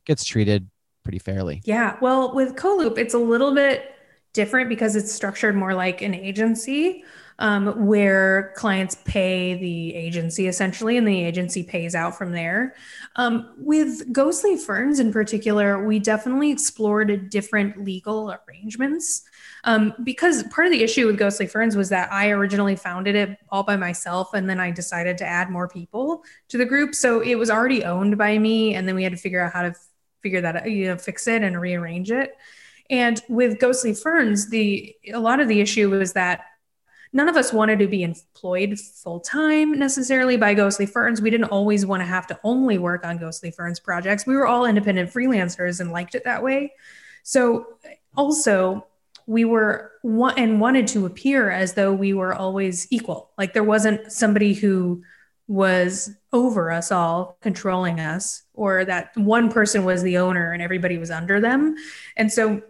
Speaker 2: gets treated pretty fairly?
Speaker 3: Yeah. Well, with Coloop, it's a little bit different because it's structured more like an agency um, where clients pay the agency essentially, and the agency pays out from there. Um, with ghostly ferns in particular, we definitely explored different legal arrangements. Um, because part of the issue with Ghostly Ferns was that I originally founded it all by myself and then I decided to add more people to the group. So it was already owned by me and then we had to figure out how to figure that you know fix it and rearrange it. And with Ghostly Ferns, the a lot of the issue was that none of us wanted to be employed full time necessarily by Ghostly Ferns. We didn't always want to have to only work on Ghostly Ferns projects. We were all independent freelancers and liked it that way. So also we were and wanted to appear as though we were always equal. Like there wasn't somebody who was over us all controlling us or that one person was the owner and everybody was under them. And so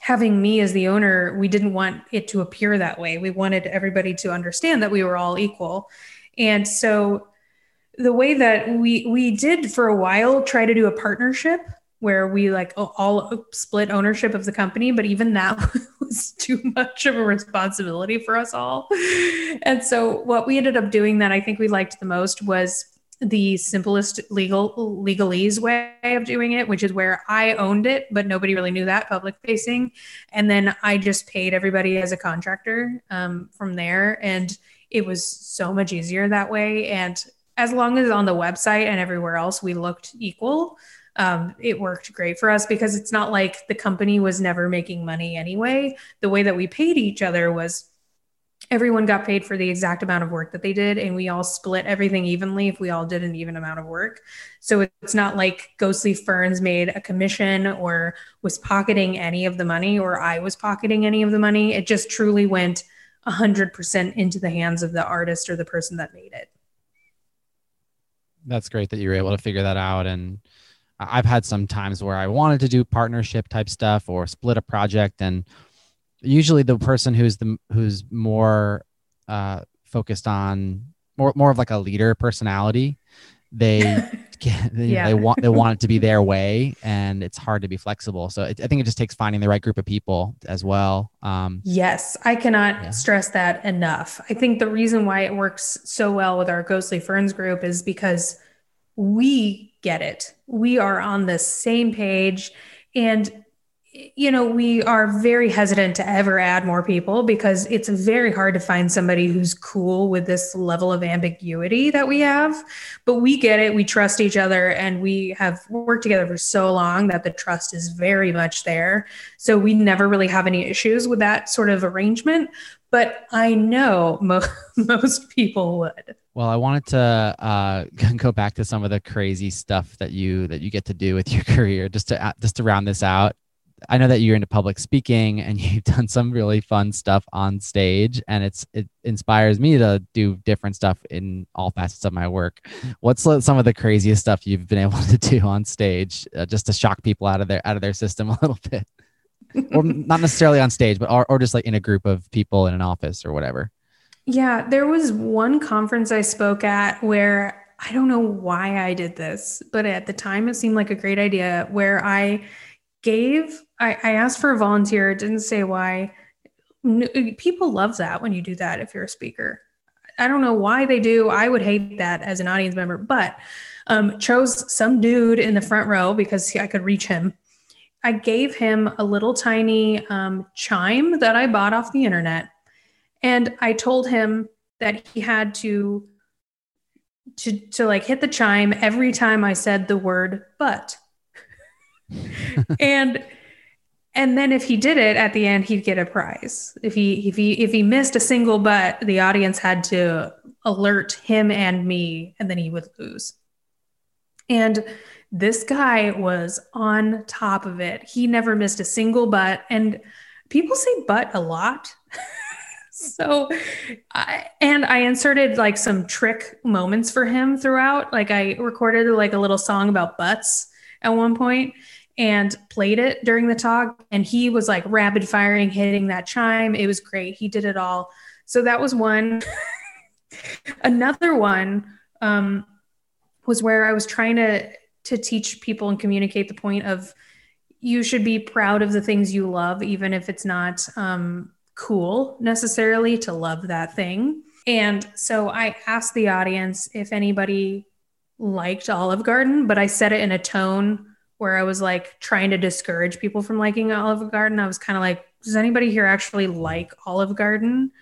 Speaker 3: having me as the owner, we didn't want it to appear that way. We wanted everybody to understand that we were all equal. And so the way that we we did for a while try to do a partnership where we like all split ownership of the company, but even that was too much of a responsibility for us all. And so what we ended up doing that I think we liked the most was the simplest legal legalese way of doing it, which is where I owned it, but nobody really knew that public facing. And then I just paid everybody as a contractor um, from there. And it was so much easier that way. And as long as on the website and everywhere else we looked equal, um, it worked great for us because it's not like the company was never making money anyway. The way that we paid each other was everyone got paid for the exact amount of work that they did and we all split everything evenly if we all did an even amount of work. So it's not like ghostly ferns made a commission or was pocketing any of the money or i was pocketing any of the money. It just truly went 100% into the hands of the artist or the person that made it.
Speaker 2: That's great that you were able to figure that out and i've had some times where i wanted to do partnership type stuff or split a project and usually the person who's the who's more uh focused on more more of like a leader personality they they, yeah. they want they want it to be their way and it's hard to be flexible so it, i think it just takes finding the right group of people as well um
Speaker 3: yes i cannot yeah. stress that enough i think the reason why it works so well with our ghostly ferns group is because we get it we are on the same page and you know, we are very hesitant to ever add more people because it's very hard to find somebody who's cool with this level of ambiguity that we have. But we get it, we trust each other and we have worked together for so long that the trust is very much there. So we never really have any issues with that sort of arrangement, but I know mo most people would.
Speaker 2: Well, I wanted to uh go back to some of the crazy stuff that you that you get to do with your career just to just to round this out. I know that you're into public speaking and you've done some really fun stuff on stage and it's it inspires me to do different stuff in all facets of my work. What's some of the craziest stuff you've been able to do on stage uh, just to shock people out of their out of their system a little bit? or not necessarily on stage, but or, or just like in a group of people in an office or whatever.
Speaker 3: Yeah, there was one conference I spoke at where I don't know why I did this, but at the time it seemed like a great idea where I gave I, I asked for a volunteer didn't say why. People love that when you do that if you're a speaker. I don't know why they do. I would hate that as an audience member but um chose some dude in the front row because I could reach him. I gave him a little tiny um chime that I bought off the internet and I told him that he had to to to like hit the chime every time I said the word but and and then if he did it at the end he'd get a prize. If he if he if he missed a single but the audience had to alert him and me and then he would lose. And this guy was on top of it. He never missed a single butt and people say butt a lot. so I, and I inserted like some trick moments for him throughout. Like I recorded like a little song about butts at one point and played it during the talk and he was like rapid firing hitting that chime. It was great. He did it all. So that was one. Another one um was where I was trying to to teach people and communicate the point of you should be proud of the things you love even if it's not um cool necessarily to love that thing. And so I asked the audience if anybody liked Olive Garden but I said it in a tone where I was like trying to discourage people from liking Olive Garden. I was kind of like, does anybody here actually like Olive Garden?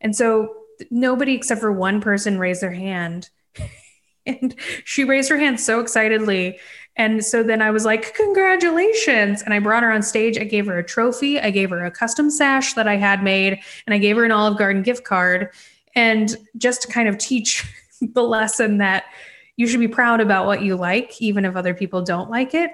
Speaker 3: And so nobody except for one person raised their hand. and she raised her hand so excitedly. And so then I was like, congratulations. And I brought her on stage. I gave her a trophy. I gave her a custom sash that I had made. And I gave her an Olive Garden gift card. And just to kind of teach the lesson that you should be proud about what you like, even if other people don't like it.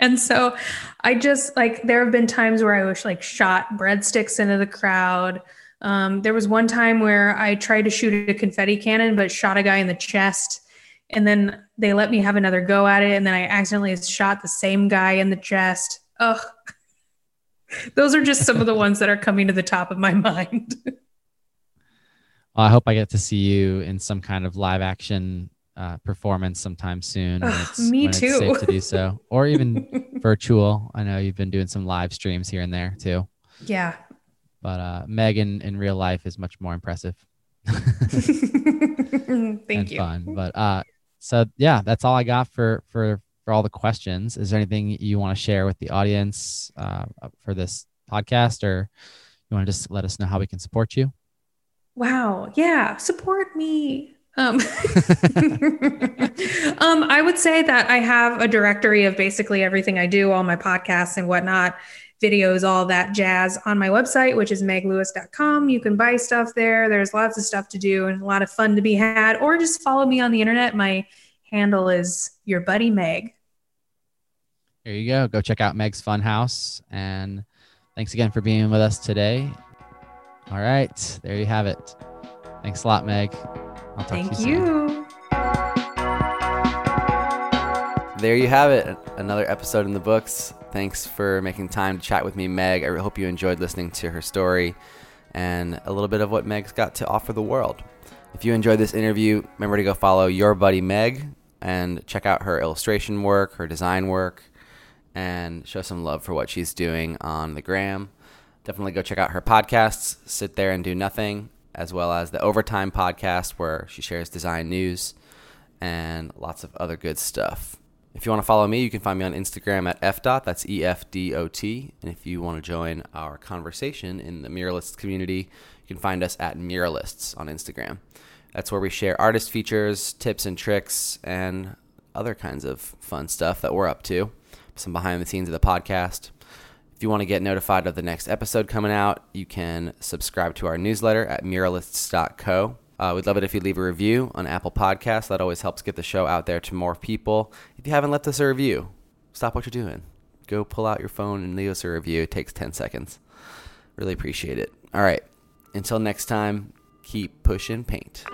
Speaker 3: And so I just like there have been times where I wish like shot breadsticks into the crowd. Um there was one time where I tried to shoot a confetti cannon but shot a guy in the chest and then they let me have another go at it and then I accidentally shot the same guy in the chest. Ugh. Those are just some of the ones that are coming to the top of my mind.
Speaker 4: well, I hope I get to see you in some kind of live action uh, performance sometime soon.
Speaker 3: Ugh, me too.
Speaker 4: safe to do so, or even virtual. I know you've been doing some live streams here and there too.
Speaker 3: Yeah.
Speaker 4: But uh, Megan in real life is much more impressive.
Speaker 3: Thank you.
Speaker 4: Fun. But uh, so yeah, that's all I got for for for all the questions. Is there anything you want to share with the audience uh, for this podcast, or you want to just let us know how we can support you?
Speaker 3: Wow. Yeah. Support me. Um, um, I would say that I have a directory of basically everything I do, all my podcasts and whatnot, videos, all that jazz on my website, which is meglewis.com. You can buy stuff there. There's lots of stuff to do and a lot of fun to be had, or just follow me on the internet. My handle is your buddy Meg.
Speaker 4: There you go. Go check out Meg's Fun House. And thanks again for being with us today. All right. There you have it. Thanks a lot, Meg.
Speaker 3: I'll talk Thank to you, you.
Speaker 2: There you have it, another episode in the books. Thanks for making time to chat with me, Meg. I hope you enjoyed listening to her story and a little bit of what Meg's got to offer the world. If you enjoyed this interview, remember to go follow your buddy Meg and check out her illustration work, her design work, and show some love for what she's doing on the gram. Definitely go check out her podcasts, Sit There and Do Nothing, as well as the Overtime podcast where she shares design news and lots of other good stuff. If you want to follow me, you can find me on Instagram at fdot, that's E-F-D-O-T. And if you want to join our conversation in the Muralists community, you can find us at Muralists on Instagram. That's where we share artist features, tips and tricks, and other kinds of fun stuff that we're up to. Some behind the scenes of the podcast. If you want to get notified of the next episode coming out, you can subscribe to our newsletter at muralists.co. Uh, we'd love it if you leave a review on Apple Podcasts. That always helps get the show out there to more people. If you haven't left us a review, stop what you're doing. Go pull out your phone and leave us a review. It takes 10 seconds. Really appreciate it. All right. Until next time, keep pushing paint.